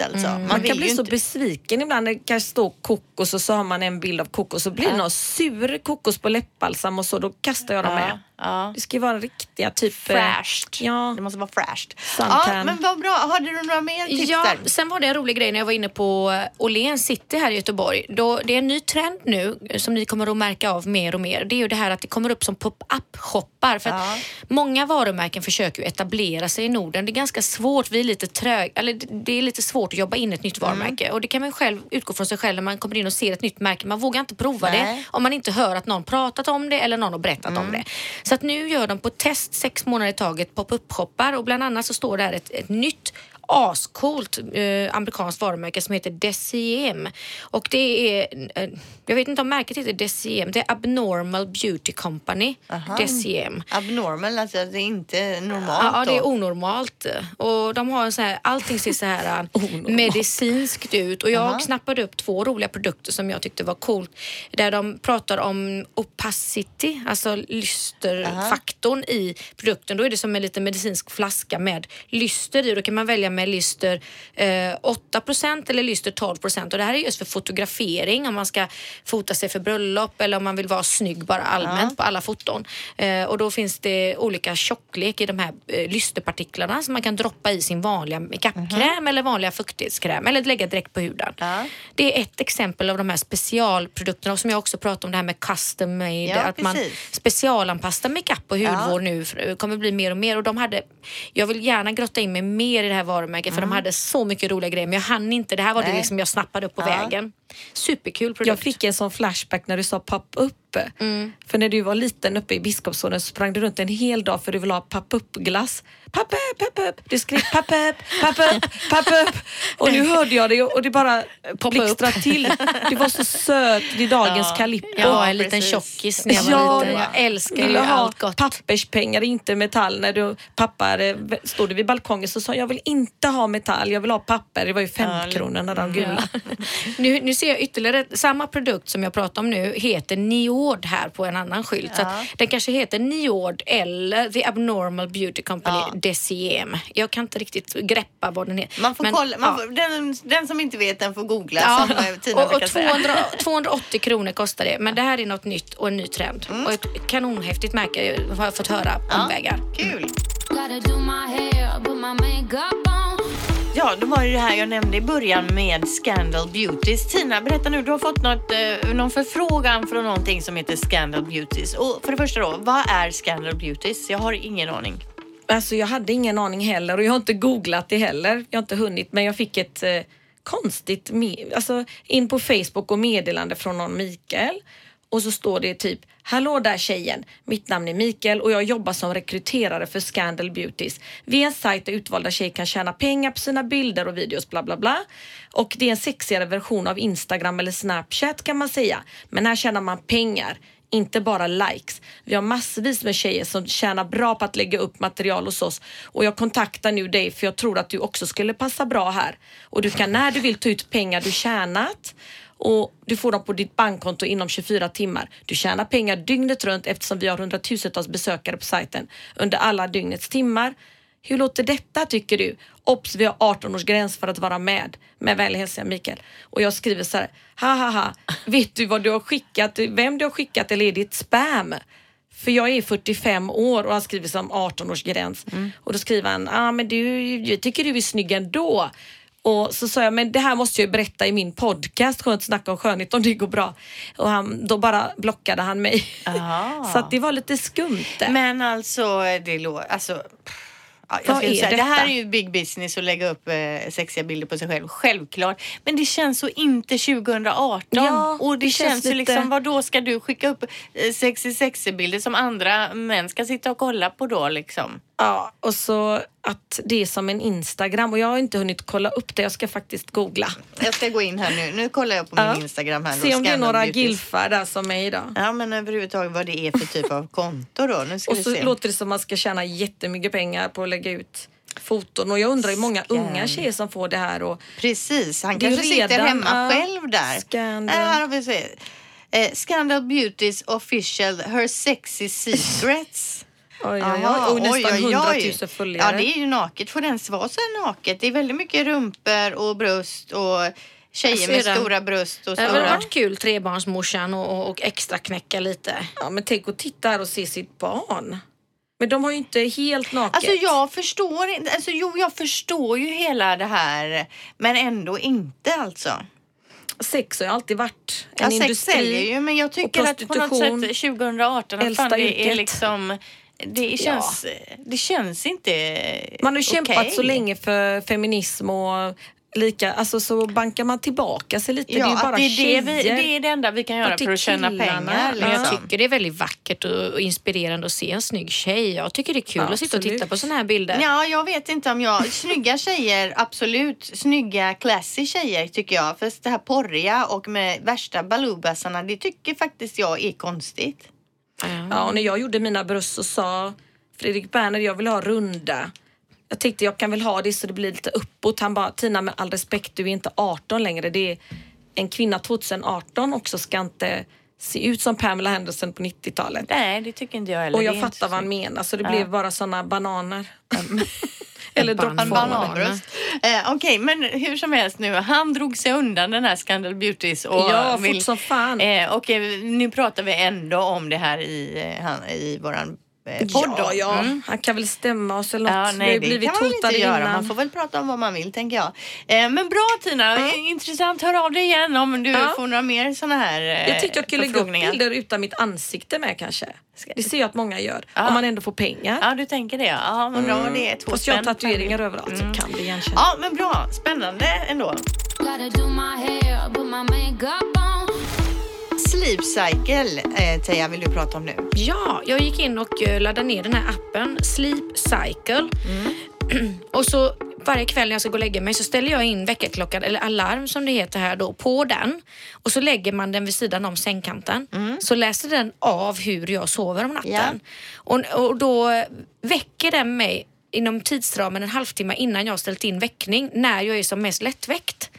alltså. Man, Man vill kan bli så inte... besviken ibland. Det kanske står kokos och så har man en bild av kokos så blir det någon sur kokos på läppbalsam och så. Då kastar jag dem Ja, med. Ja. Det ska ju vara riktiga typ... eh, Fräscht. Ja. Det måste vara fräscht. Suntan. Ja, men vad bra. Hade du några mer tips Ja, där? sen var det en rolig grej när jag var inne på eh, Åhléns city här i Göteborg. Då, det är en ny trend nu eh, som ni kommer att märka av mer och mer. Det är ju det här att det kommer upp som pop-up shoppar. För Ja. att många varumärken försöker ju etablera sig i Norden. Det är ganska svårt, vi är lite trög, eller det- är lite svårt att jobba in ett nytt varumärke. Och det kan man själv utgå från sig själv när man kommer in och ser ett nytt märke. Man vågar inte prova Nej. det om man inte hör att någon pratat om det eller någon har berättat om det. Så att nu gör de på test sex månader i taget pop-up-shoppar och bland annat så står där ett, ett nytt ascoolt eh, amerikanskt varumärke som heter Deciem. Och det är, eh, jag vet inte om märket heter Deciem, det är Abnormal Beauty Company. Deciem. Abnormal, alltså det är inte normalt Ja, det är onormalt. Och de har en så här, allting ser så här äh, medicinskt ut. Och jag Aha. snappade upp två roliga produkter som jag tyckte var coolt. Där de pratar om opacity, alltså lysterfaktorn i produkten. Då är det som en liten medicinsk flaska med lyster i. Då kan man välja med lyster eh, 8% eller lyster 12%. Och det här är just för fotografering om man ska fota sig för bröllop eller om man vill vara snygg bara allmänt på alla foton. Eh, och då finns det olika tjocklek i de här eh, lysterpartiklarna som man kan droppa i sin vanliga makeupkräm eller vanliga fuktighetskräm eller lägga direkt på huden. Ja. Det är ett exempel av de här specialprodukterna och som jag också pratade om det här med custom made. Ja, att man precis. specialanpassar makeup och hudvård nu för- kommer bli mer och mer och de hade jag vill gärna grotta in mig mer i det här varumärket för de hade så mycket roliga grejer men jag hann inte. Det här var det Mm. Nej. liksom jag snappade upp på Ja. vägen. Superkul produkt. Jag fick en sån flashback när du sa pop-up. För när du var liten uppe i Biskopsholmen så sprang du runt en hel dag för du ville ha pop-up-glass. Pop-up, pop-up. Du skrek pop-up, pop-up, pop-up. Och nu hörde jag det och det bara blixtrade till. Du var så söt vid dagens Calippo. jag var Ja, en liten tjockis när jag var Ja, liten. Jag älskar ju allt gott. papperspengar, inte metall. När du, pappa stod vid balkongen så sa jag vill inte ha metall, jag vill ha papper. Det var ju fem kronor när de gula. Nu, nu ser jag ytterligare, samma produkt som jag pratar om nu heter Niord här på en annan skylt. Så att den kanske heter Niord eller The Abnormal Beauty Company Ja. Deciem. Jag kan inte riktigt greppa vad den heter. Man får Men, kolla, man ja. får, den, den som inte vet den får googla Ja, som eh, Tina och, och brukar säga. 200, 280 kronor kostar det. Men det här är något nytt och en ny trend. Mm. Och ett kanonhäftigt märke har jag fått höra omvägar. Kul! Gotta Ja, det var ju det här jag nämnde i början med Scandal Beauties. Tina, berätta nu, du har fått något, eh, någon förfrågan från någonting som heter Scandal Beauties. Och för det första då, vad är Scandal Beauties? Jag har ingen aning. Alltså jag hade ingen aning heller och jag har inte googlat det heller. Jag har inte hunnit men jag fick ett eh, konstigt, alltså in på Facebook och meddelande från någon Mikael och så står det typ Hallå där tjejen! Mitt namn är Mikael och jag jobbar som rekryterare för Scandal Beauties. Vi är en sajt där utvalda tjejer kan tjäna pengar på sina bilder och videos bla bla bla. Och det är en sexigare version av Instagram eller Snapchat kan man säga. Men här tjänar man pengar inte bara likes. Vi har massvis med tjejer som tjänar bra på att lägga upp material hos oss och jag kontaktar nu dig för jag tror att du också skulle passa bra här. Och du kan när du vill ta ut pengar du tjänat och du får dem på ditt bankkonto inom 24 timmar. Du tjänar pengar dygnet runt eftersom vi har hundratusentals besökare på sajten under alla dygnets timmar. Hur låter detta tycker du? Obs, vi har 18-årsgräns för att vara med. Med vänlig hälsning Mikael. Och jag skriver så här, ha ha ha, vet du vad du har skickat, vem du har skickat eller är det ett spam? För jag är 45 år och han skriver som 18-årsgräns. Och då skriver han, ah, men du, jag tycker du är snygg ändå. Och så sa jag, men det här måste jag ju berätta i min podcast, Skönt snack om skönhet, om det går bra. Och han, då bara blockade han mig. Så att det var lite skumt det. Men alltså, det låter... Alltså, ja, jag skulle det här är ju big business att lägga upp eh, sexiga bilder på sig själv, självklart. Men det känns så inte 2018. Ja, och det, det känns, känns ju liksom, vad då ska du skicka upp eh, sexy sexy bilder som andra män ska sitta och kolla på då liksom? Ja, och så att det är som en Instagram och jag har inte hunnit kolla upp det. Jag ska faktiskt googla. Jag ska gå in här nu. Nu kollar jag på min Ja. Instagram här. Se om det är några gilfar där som mig idag. Ja, men överhuvudtaget vad det är för typ av konto då. Nu ska Och vi så se. låter det som man ska tjäna jättemycket pengar på att lägga ut foton. Och jag undrar hur många Scan. unga tjejer som får det här. Och Precis, han kanske sitter redan, hemma ja, själv där. Scandal. Äh, här har vi se. Eh, Scandal Beauties official Her Sexy Secrets. Oj, oj, oj, och nästan oj, oj, oj. 100 000 följare. Ja, det är ju naket. Får den vara så naket? Det är väldigt mycket rumpor och bröst och tjejer Jag med stora bröst och Det stora... varit kul trebarnsmorsan och, och, och extra knäcka lite. Ja, men tänk att titta här och se sitt barn. Men de har ju inte helt naket. Alltså jag förstår inte, alltså jo jag förstår ju hela det här men ändå inte alltså. Sex har ju alltid varit en Ja, sex industri. säljer ju men jag tycker och att på något prostitution, sätt 2018 att fan, det är liksom det känns, det känns inte Man har kämpat okej. så länge för feminism och lika, alltså så bankar man tillbaka sig lite. Ja, det är bara det, är tjejer. det, vi, det är det enda vi kan göra för att tjäna pengar. Men Men jag Liksom. tycker det är väldigt vackert och, och inspirerande att se en snygg tjej. Jag tycker det är kul Ja, att sitta och titta på såna här bilder. Ja, jag vet inte om jag... Snygga tjejer, absolut. Snygga, classy tjejer tycker jag. För det här porriga och med värsta baloobassarna, det tycker faktiskt jag är konstigt. Ja, och när jag gjorde mina bröst så sa Fredrik Berner, jag vill ha runda. Jag tänkte jag kan väl ha det så det blir lite uppåt. Han bara, Tina med all respekt, du är inte 18 längre. Det är en kvinna 2018 också ska inte se ut som Pamela Henderson på 90-talet. Nej, det tycker inte jag heller. Och jag fattar vad han menar så det Ja. blev bara såna bananer. Eller droppformade. bananbröst. Eh, Okej, men hur som helst nu. Han drog sig undan den här Scandal Beauties. Och Ja, fort som fan. Eh, och nu pratar vi ändå om det här i, eh, han, i våran podd. Ja, ja. Mm. han kan väl stämma oss eller något. Ja, nej, det blivit kan man inte göra. innan. Man får väl prata om vad man vill, tänker jag. Eh, men bra Tina, Eh, intressant. Hör av dig igen om du Ja. får några mer såna här eh, Jag tyckte jag skulle lägga upp bilder utan mitt ansikte med kanske. Det ser jag att många gör. Ja. Om man ändå får pengar. Ja, du tänker det. Ja, men var det två Fast jag har tatueringar överallt så kan bli igenkänt. Ja, men bra. Spännande ändå. Gotta do my hair, put my makeup on. Sleep Cycle, eh, Teija, vill du prata om nu? Ja, jag gick in och eh, laddade ner den här appen Sleep Cycle. och så varje kväll när jag ska gå och lägga mig så ställer jag in väckarklockan, eller alarm som det heter här då, på den. Och så lägger man den vid sidan om sängkanten. Så läser den av hur jag sover om natten. Och, och då väcker den mig inom tidsramen en halvtimme innan jag har ställt in väckning, när jag är som mest lättväckt.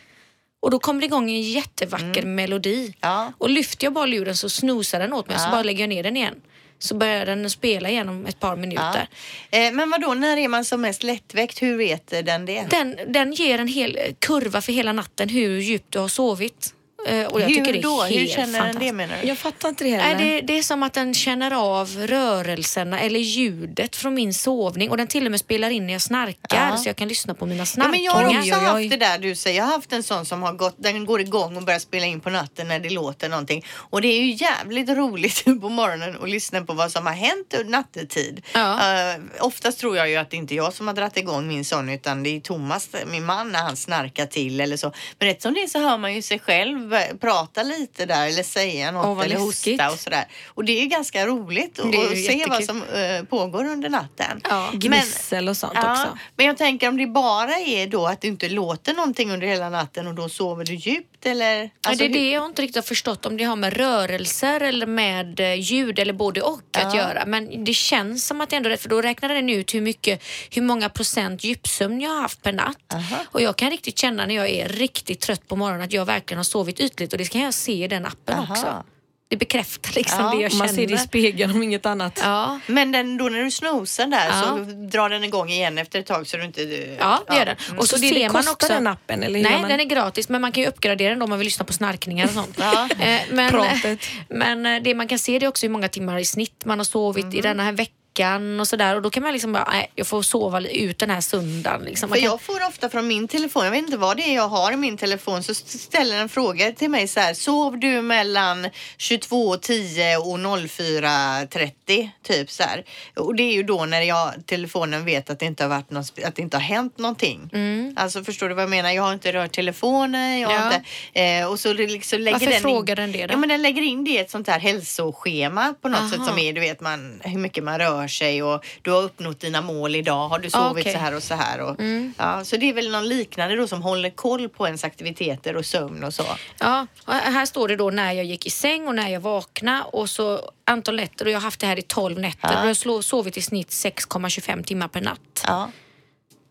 Och då kommer det igång en jättevacker melodi. Ja. Och lyfter jag bara luren så snosar den åt mig så Ja. bara lägger jag ner den igen. Så börjar den spela igen om ett par Ja. minuter. Eh, men vad då när är man som mest lättväckt? Hur vet den det? Den, den ger en hel kurva för hela natten hur djupt du har sovit. Eh, Och jag hur tycker det är då? helt Hur känner den det menar du? Jag fattar inte det heller. Nej, det, det är som att den känner av rörelserna eller ljudet från min sovning och den till och med spelar in när jag snarkar Ja. så jag kan lyssna på mina Ja, snarkningar. men jag har också Oj, oj, oj. haft det där du säger. Jag har haft en sån som har gått, den går igång och börjar spela in på natten när det låter någonting. Och det är ju jävligt roligt på morgonen att lyssna på vad som har hänt under nattetid. Ja. Uh, oftast tror jag ju att det inte är jag som har dragit igång min sån utan det är Thomas, min man, när han snarkar till eller så. Men rätt som det är så hör man ju sig själv prata lite där eller säga något vad eller läskigt. hosta och sådär. Och det är ganska roligt att att se vad jättekul. som eh, pågår under natten. Ja. Gnissel och sånt Ja, också. men jag tänker om det bara är då att det inte låter någonting under hela natten och då sover du djupt eller? Ja, Alltså, det är det jag inte riktigt har förstått om det har med rörelser eller med eh, ljud eller både och att Ja. göra. Men det känns som att det ändå är för då räknar den ut hur mycket, hur många procent djupsömn jag har haft per natt. Aha. Och jag kan riktigt känna när jag är riktigt trött på morgonen att jag verkligen har sovit ytligt och det kan jag se i den appen Aha. också. Det bekräftar liksom Ja, det jag man känner. ser det i spegeln om inget annat. Ja. Men den, då när du snosar där Ja. så drar den igång igen efter ett tag så du inte... Ja, det gör den. Och så, Så det- ser det man också... den appen, eller Nej, man? den är gratis men man kan ju uppgradera den då om man vill lyssna på snarkningar och sånt. Ja. Eh, men, Pratet. men eh, det man kan se det är också hur många timmar i snitt man har sovit Mm. i denna här veckan veckan och sådär och då kan man liksom bara, nej jag får sova ut den här söndagen. Liksom. För kan, jag får ofta från min telefon, jag vet inte vad det är jag har i min telefon, så ställer en fråga till mig så här, sov du mellan 22.10 och 04.30? Typ så här. Och det är ju då när jag, telefonen vet att det inte har varit någon, att det inte har hänt någonting. Alltså förstår du vad jag menar? Jag har inte rört telefonen, jag har Ja. inte, eh, och så liksom lägger Varför den in- frågar den det då? Ja men den lägger in det i ett sånt här hälsoschema på något Aha. sätt som är, du vet man, hur mycket man rör sig och du har uppnått dina mål idag, har du sovit okej. så här och så här. Och, ja, så det är väl någon liknande då som håller koll på ens aktiviteter och sömn och så. Ja, och här står det då när jag gick i säng och när jag vaknade och så antal nätter och jag har haft det här i 12 nätter Ja. och jag har sovit i snitt 6,25 timmar per natt. Ja,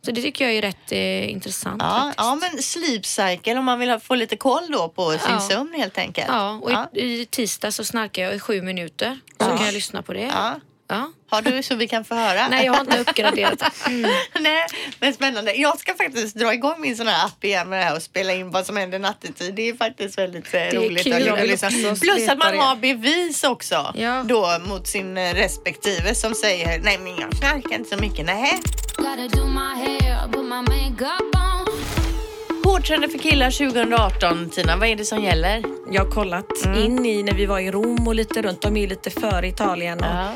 Så det tycker jag är rätt eh, intressant ja, faktiskt. ja men sleep cycle om man vill ha, få lite koll då på sin Ja. sömn helt enkelt. Ja, och ja. I, i tisdag så snarkar jag i sju minuter. Så kan jag lyssna på det. Ja. Har du så vi kan få höra? Nej, jag har inte uppgraderat. Nej, men spännande. Jag ska faktiskt dra igång min sån här app igen med det här och spela in vad som händer nattetid. Det är faktiskt väldigt eh, roligt. kul. att Jag vill lyssna. också Plus att man det. har bevis också Ja. då mot sin eh, respektive som säger nej men jag knarkar inte så mycket. Nej. Hårdtrender för killar 2018 Tina, vad är det som gäller? Jag har kollat Mm. in i när vi var i Rom och lite runt. De är lite före Italien och Ja.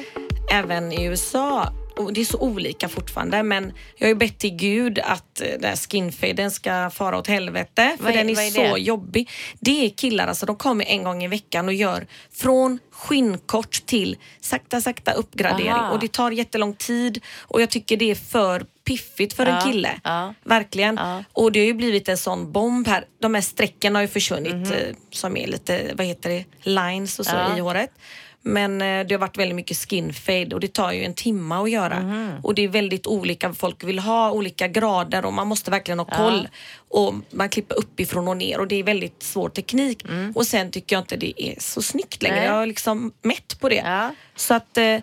Även i USA. Och det är så olika fortfarande men jag har ju bett till Gud att eh, den skinfaden ska fara åt helvete för är- den är, är så det? jobbig. Det är killar alltså, de kommer en gång i veckan och gör från skinnkort till sakta sakta uppgradering Aha. och det tar jättelång tid och jag tycker det är för piffigt för Ja, en kille. ja. Verkligen. Ja. Och det har ju blivit en sån bomb här. De här strecken har ju försvunnit Mhm. eh, som är lite, vad heter det, lines och så i håret. Men eh, det har varit väldigt mycket skin fade och det tar ju en timme att göra. Mhm. Och det är väldigt olika folk vill ha, olika grader och man måste verkligen ha koll. Och man klipper uppifrån och ner och det är väldigt svår teknik. Och sen tycker jag inte det är så snyggt längre. Mm. Nej. Jag är liksom mätt på det. Ja. Så att eh,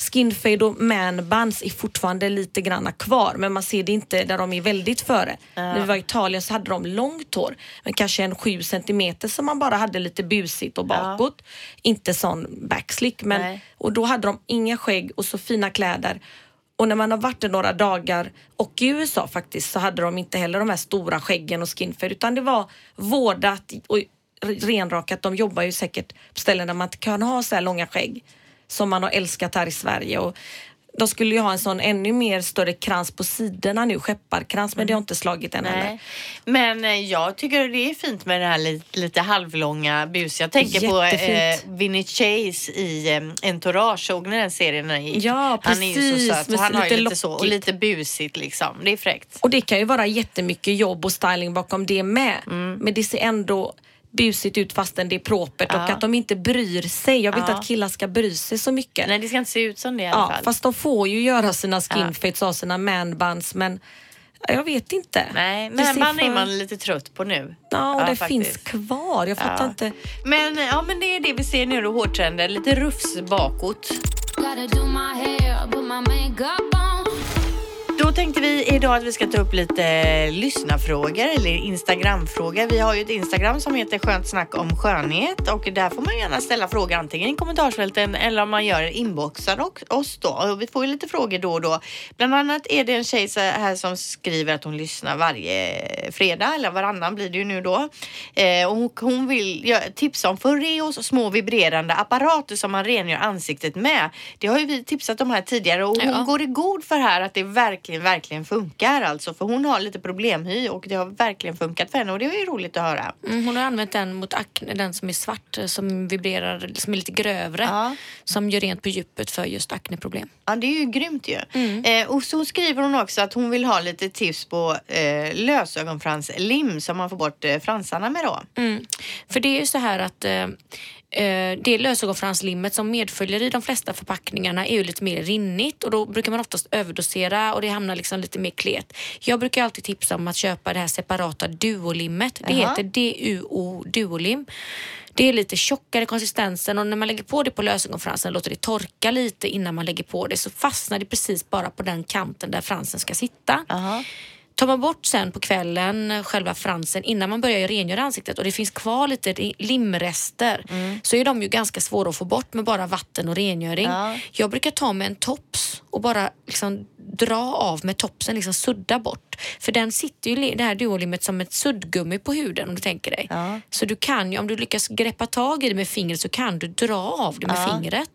skinfade och manbuns är fortfarande lite granna kvar men man ser det inte där de är väldigt före. När vi var i Italien så hade de långt hår men kanske en 7 centimeter som man bara hade lite busigt och bakåt. Inte sån backslick men Nej. och då hade de inga skägg och så fina kläder. Och när man har varit där några dagar och i USA faktiskt så hade de inte heller de här stora skäggen och skinfade utan det var vårdat och renrakat. De jobbar ju säkert på ställen där man inte kan ha så här långa skägg som man har älskat här i Sverige. Och de skulle ju ha en sån ännu mer större krans på sidorna nu, skepparkrans, men det har inte slagit än heller. Men eh, jag tycker det är fint med det här lite, lite halvlånga bus. Jag tänker på Jättefint. eh, Vinny Chase i eh, Entourage. Såg ni den serien? när gick? Ja, Han är ju så precis, söt. Han har ju lite lite så och lite busigt liksom. Det är fräckt. Och det kan ju vara jättemycket jobb och styling bakom det med. Mm. Men det ser ändå busigt ut fastän det är propert och Ja. att de inte bryr sig. Jag vill inte Ja. att killar ska bry sig så mycket. Nej, det ska inte se ut som det i alla ja, fall. fast de får ju göra sina skinfades och sina manbuns men jag vet inte. Nej, men man för- är man lite trött på nu. Ja, och det faktiskt. finns kvar. Jag fattar Ja. inte. Men, ja, men det är det vi ser nu då, hårtrender. Lite rufs bakåt. Då tänkte vi idag att vi ska ta upp lite lyssnarfrågor eller Instagramfrågor. Vi har ju ett Instagram som heter Skönt snack om skönhet och där får man gärna ställa frågor antingen i kommentarsfälten eller om man gör inboxar och oss då. Och vi får ju lite frågor då och då. Bland annat är det en tjej här som skriver att hon lyssnar varje fredag eller varannan blir det ju nu då. Eh, och hon, vill tipsa om Foreos små vibrerande apparater som man rengör ansiktet med. Det har ju vi tipsat om här tidigare och hon Ja. går i god för här att det verkligen, verkligen funkar alltså. För hon har lite problemhy och det har verkligen funkat för henne och det var ju roligt att höra. Mm, hon har använt den mot akne, den som är svart, som vibrerar, som är lite grövre. Ja. Som gör rent på djupet för just akneproblem. Ja, det är ju grymt ju. Eh, och så skriver hon också att hon vill ha lite tips på eh, lösögonfranslim som man får bort eh, fransarna med då. Mm. För det är ju så här att eh, det lösögonfranslimmet som medföljer i de flesta förpackningarna är ju lite mer rinnigt och då brukar man oftast överdosera och det hamnar liksom lite mer klet. Jag brukar alltid tipsa om att köpa det här separata duolimmet. Det Jaha. heter DUO duolim. Det är lite tjockare konsistensen och när man lägger på det på lösögonfransen låter det torka lite innan man lägger på det så fastnar det precis bara på den kanten där fransen ska sitta. Aha. Tar man bort sen på kvällen eh, själva fransen innan man börjar rengöra ansiktet och det finns kvar lite limrester så är de ju ganska svåra att få bort med bara vatten och rengöring. Ja. Jag brukar ta med en tops och bara liksom dra av med topsen, liksom sudda bort. För den sitter ju, det här duolimmet som ett suddgummi på huden om du tänker dig. Ja. Så du kan ju, om du lyckas greppa tag i det med fingret så kan du dra av det med Ja. fingret.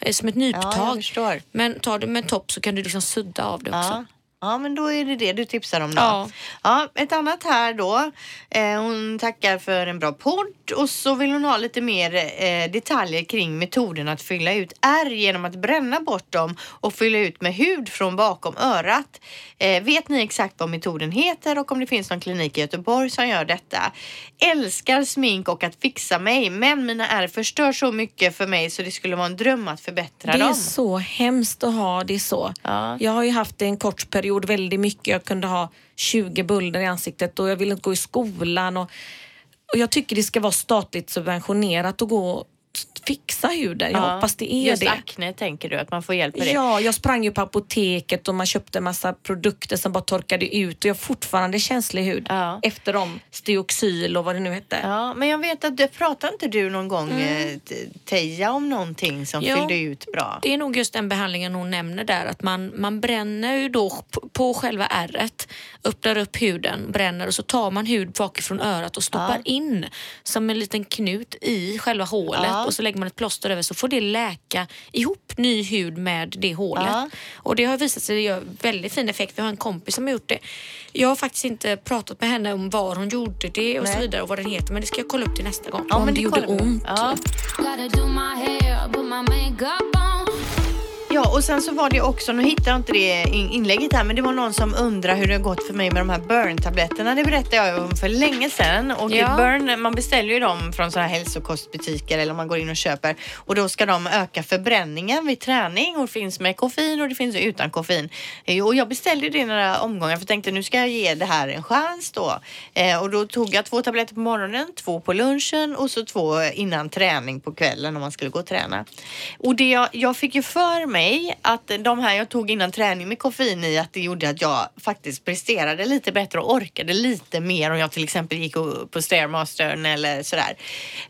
Eh, Som ett nyptag. Men tar du med en topp så kan du liksom sudda av det också. Ja. Men då är det det du tipsar om då. Ja. Ja, ett annat här då. Eh, hon tackar för en bra podd och så vill hon ha lite mer eh, detaljer kring metoden att fylla ut ärr genom att bränna bort dem och fylla ut med hud från bakom örat. Eh, vet ni exakt vad metoden heter och om det finns någon klinik i Göteborg som gör detta? Älskar smink och att fixa mig, men mina ärr förstör så mycket för mig så det skulle vara en dröm att förbättra Det är dem. så hemskt att ha det så. Ja. Jag har ju haft det en kort period väldigt mycket. Jag kunde ha 20 bulder i ansiktet och jag ville inte gå i skolan. Och, och jag tycker det ska vara statligt subventionerat att gå fixa huden. Jag Ja. hoppas det är Just det. akne tänker du att man får hjälp med det? Ja, jag sprang ju på apoteket och man köpte massa produkter som bara torkade ut och jag har fortfarande känslig hud Ja. efter dem. Steoxyl och vad det nu hette. Ja, men jag vet att du pratade inte du någon gång eh, Te- Teija om någonting som Jo. fyllde ut bra? Det är nog just den behandlingen hon nämner där, att man, man bränner ju då på, själva ärret, öppnar upp huden, bränner och så tar man hud bakifrån örat och stoppar in som en liten knut i själva hålet Ja. och så lägger man ett plåster över så får det läka ihop ny hud med det hålet. Ja. Och det har visat sig göra väldigt fin effekt. Vi har en kompis som har gjort det. Jag har faktiskt inte pratat med henne om var hon gjorde det och så Nej. vidare och vad den heter men det ska jag kolla upp till nästa gång. Ja, Om men det gjorde ont. Ja. Ja, och sen så var det också, nu hittar jag inte det in- inlägget här, men det var någon som undrar hur det har gått för mig med de här burn-tabletterna. Det berättade jag om för länge sedan. Och Ja. burn, man beställer ju dem från sådana här hälsokostbutiker eller man går in och köper och då ska de öka förbränningen vid träning och det finns med koffein och det finns utan koffein. Eh, Och jag beställde det i några omgångar för jag tänkte nu ska jag ge det här en chans då. Eh, och då tog jag två tabletter på morgonen, två på lunchen och så två innan träning på kvällen om man skulle gå och träna. Och det jag, jag fick ju för mig att de här jag tog innan träning med koffein i att det gjorde att jag faktiskt presterade lite bättre och orkade lite mer om jag till exempel gick på Stairmastern eller sådär.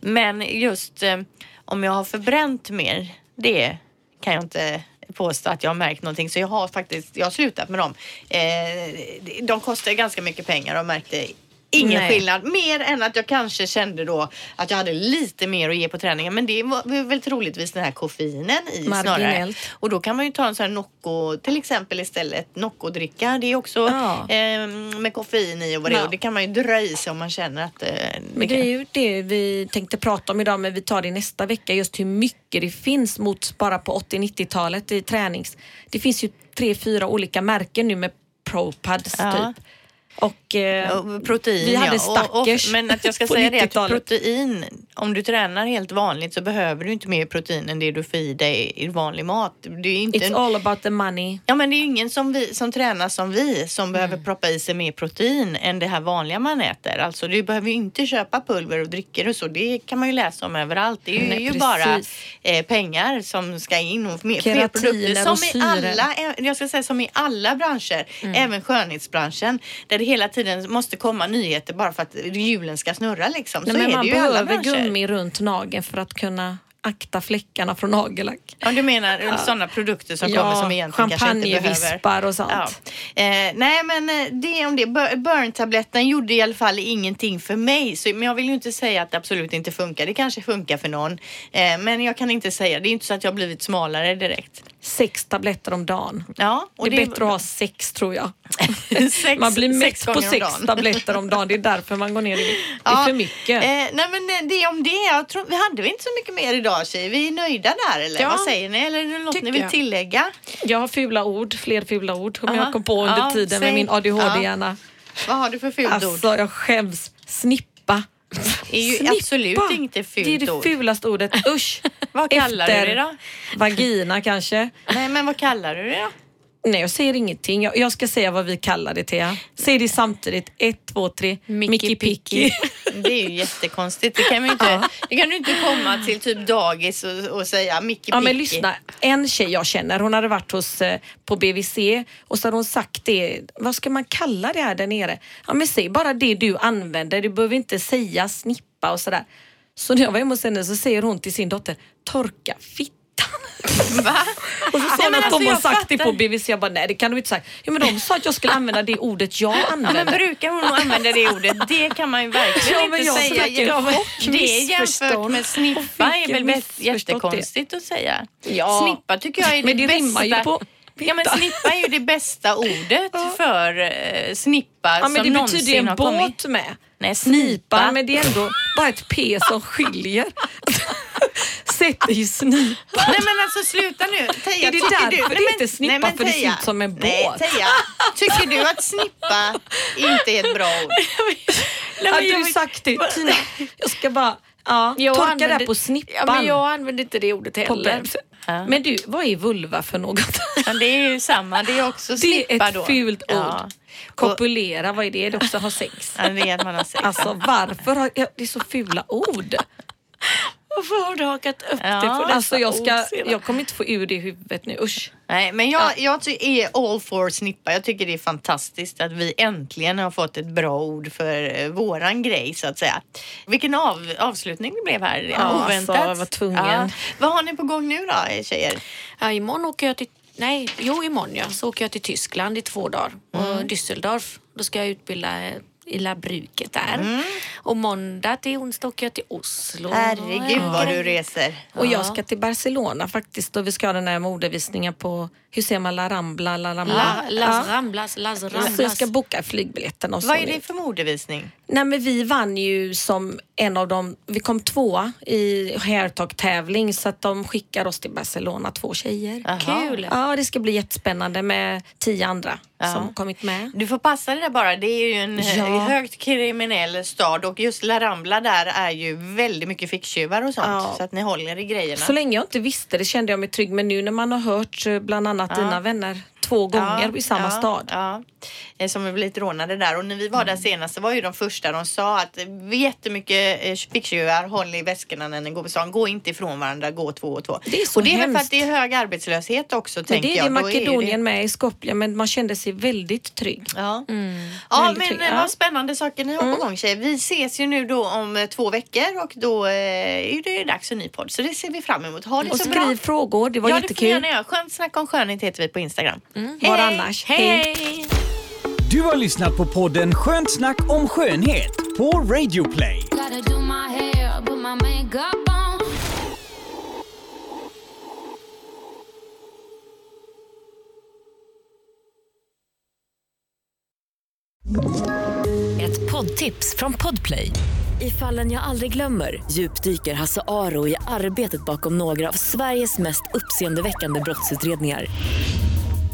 Men just eh, om jag har förbränt mer, det kan jag inte påstå att jag har märkt någonting. Så jag har faktiskt, jag har slutat med dem. Eh, de kostar ganska mycket pengar och märkte ingen Nej. skillnad. Mer än att jag kanske kände då att jag hade lite mer att ge på träningen. Men det var väl troligtvis den här koffeinen i snarare. Marginellt. Och då kan man ju ta en sån här Nocco till exempel istället. Nocco-dricka. Det är också Ja. eh, med koffein i och vad det är. Ja. Och det kan man ju dra i sig om man känner att eh, Men det är ju det vi tänkte prata om idag men vi tar det nästa vecka just hur mycket det finns mot bara på 80-90-talet i tränings. Det finns ju tre, fyra olika märken nu med ProPads Ja. typ. Och, eh, Och protein vi hade ja. Och- och, Stackers Men att jag ska säga det att 90-talet. protein, om du tränar helt vanligt så behöver du inte mer protein än det du får i dig i vanlig mat. Det är inte It's all about the money. Ja men det är ingen som, vi, som tränar som vi som Mm. behöver proppa i sig mer protein än det här vanliga man äter. Alltså du behöver ju inte köpa pulver och drycker och så. Det kan man ju läsa om överallt. Det är ju, Nej, ju bara eh, pengar som ska in och mer, fler produkter. och Som i, alla, jag ska säga, som i alla branscher, Mm. även skönhetsbranschen. Där hela tiden måste komma nyheter bara för att hjulen ska snurra liksom. Nej, så men är man det ju alla behöver branscher. gummi runt nageln för att kunna akta fläckarna från nagellack. Ja, du menar sådana produkter som kommer som egentligen kanske inte behöver... champagnevispar och sånt. Ja. Eh, nej men eh, det om det. Bur- Burn-tabletten gjorde i alla fall ingenting för mig. Så, men jag vill ju inte säga att det absolut inte funkar. Det kanske funkar för någon. Eh, men jag kan inte säga. Det är inte så att jag har blivit smalare direkt. Sex tabletter om dagen. Ja, det är bättre att ha sex tror jag. sex, man blir mätt sex på sex tabletter om dagen. Det är därför man går ner i vikt. Det är Ja, för mycket. Eh, nej men eh, det om det. Jag tror, vi hade väl inte så mycket mer idag tjejer. Vi är nöjda där eller Ja, vad säger ni? Eller är det något ni vill jag. tillägga? Jag har fula ord, fler fula ord som Aha. jag kom på under Ja, tiden säg. med min ADHD-hjärna. Vad har du för fult ord? Alltså jag skäms. Snippa. Är ju Snippa. absolut inte fult Det är det ord. fulaste ordet. Usch. Vad kallar du Efter det då? Vagina kanske. Nej men vad kallar du det då? Nej, jag säger ingenting. Jag, jag ska säga vad vi kallar det, Thea. Säg det samtidigt. Ett, två, tre. Mickey Mickey Picky. Picky. Det är ju jättekonstigt. Det kan, man inte, det kan du inte komma till typ dagis och, och säga Micke Ja men Picky. lyssna, en tjej jag känner hon hade varit hos, eh, på BVC och så hade hon sagt det, vad ska man kalla det här där nere? Ja men säg bara det du använder, du behöver inte säga snippa och sådär. Så när jag var hemma hos henne så säger hon till sin dotter, torka fittan. Va? Och så sa men att alltså, de har jag sagt det fattar. på BVC, jag bara nej det kan du inte sagt. Ja men de sa att jag skulle använda det ordet jag Ja, men använder. brukar hon använda det ordet? Det kan man ju verkligen Ja, men inte jag säga. försöker- ja, men det är jämfört med snippa Jag är väl jättekonstigt att säga. Ja. Snippa tycker jag är det, Men det bästa. ju på Ja men snippa är ju det bästa ordet för eh, snippa Ja men som det någonsin betyder ju en har kommit. båt med. Nej, Snipa, snipa. men det är ändå bara ett P som skiljer. Sätt dig i snipa. Nej men alltså sluta nu. Teja, Är det därför du, det Nej, men- heter snippa? nej, men För det ser Teja, ut som en Nej båt. Teja, tycker du att snippa inte är ett bra ord? Nej, Hade du sagt det Tina? Jag ska bara ja, Jag torka använder- där på snippan. Ja, men jag använder inte det ordet heller. Men du, vad är vulva för något? Ja, det är ju samma, det är också Det snippa är ett då. fult ord. Ja. Kopulera, vad är det? Det är också ha sex. Ja, det är att man har sex. Alltså varför har ja, det är så fula ord? Varför har du hakat upp Ja. det på dessa Alltså jag, ska, jag kommer inte få ur det i huvudet nu, usch. Nej, men jag, jag ty- är all for snippa. Jag tycker det är fantastiskt att vi äntligen har fått ett bra ord för eh, våran grej så att säga. Vilken av, avslutning det blev här. Ja, Oväntat. alltså, jag var tvungen. Vad har ni på gång nu då tjejer? Ja, imorgon åker jag till... Nej, jo imorgon ja. Så åker jag till Tyskland i två dagar. Och Düsseldorf. Då ska jag utbilda i labbruket där. Och måndag till onsdag åker jag till Oslo. Herregud Ja. vad du reser. Och jag ska till Barcelona faktiskt och vi ska ha den här modevisningen på, hur ser man La Rambla, La Rambla? La, las Ramblas, Las Ramblas. Så jag ska boka flygbiljetterna och. Vad är det för modevisning? Nej men vi vann ju som en av dem, vi kom tvåa i hairtalk-tävling så att de skickar oss till Barcelona, två tjejer. Kul. Ja, det ska bli jättespännande med tio andra Ja. som kommit med. Du får passa dig där bara. Det är ju en eh, Ja. högt kriminell stad och just La Rambla där är ju väldigt mycket ficktjuvar och sånt. Ja. Så att ni håller i grejerna. Så länge jag inte visste det kände jag mig trygg men nu när man har hört eh, bland annat dina vänner två gånger i samma ja, stad. Ja, Eh, som har blivit rånade där. Och när vi var Mm. där senast så var ju de första de sa att vi jättemycket eh, ficktjuvar, håll i väskorna när ni går på stan. Gå inte ifrån varandra, gå två och två. Det är så och det är väl för att det är hög arbetslöshet också Men tänker det är jag. det Då är Makedonien med i Skopje men man kände sig väldigt trygg. Ja, ja Väldigt men trygg, eh, ja. Mm. vad spännande saker ni har på gång tjejer. Vi ses ju nu då om eh, två veckor och då eh, är det dags för en ny podd. Så det ser vi fram emot. Ha det Och så skriv bra. frågor, det var ja, det får ni jättekul. gärna göra. Skönt snack om skönhet heter vi på Instagram. Var annars? Hej! Du har lyssnat på podden Skönt snack om skönhet på Radio Play. Ett poddtips från Podplay. I fallen jag aldrig glömmer djupdyker Hasse Aro i arbetet bakom några av Sveriges mest uppseendeväckande brottsutredningar.